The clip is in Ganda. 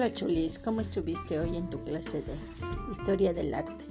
Hola Chulis, ¿cómo estuviste hoy en tu clase de Historia del Arte?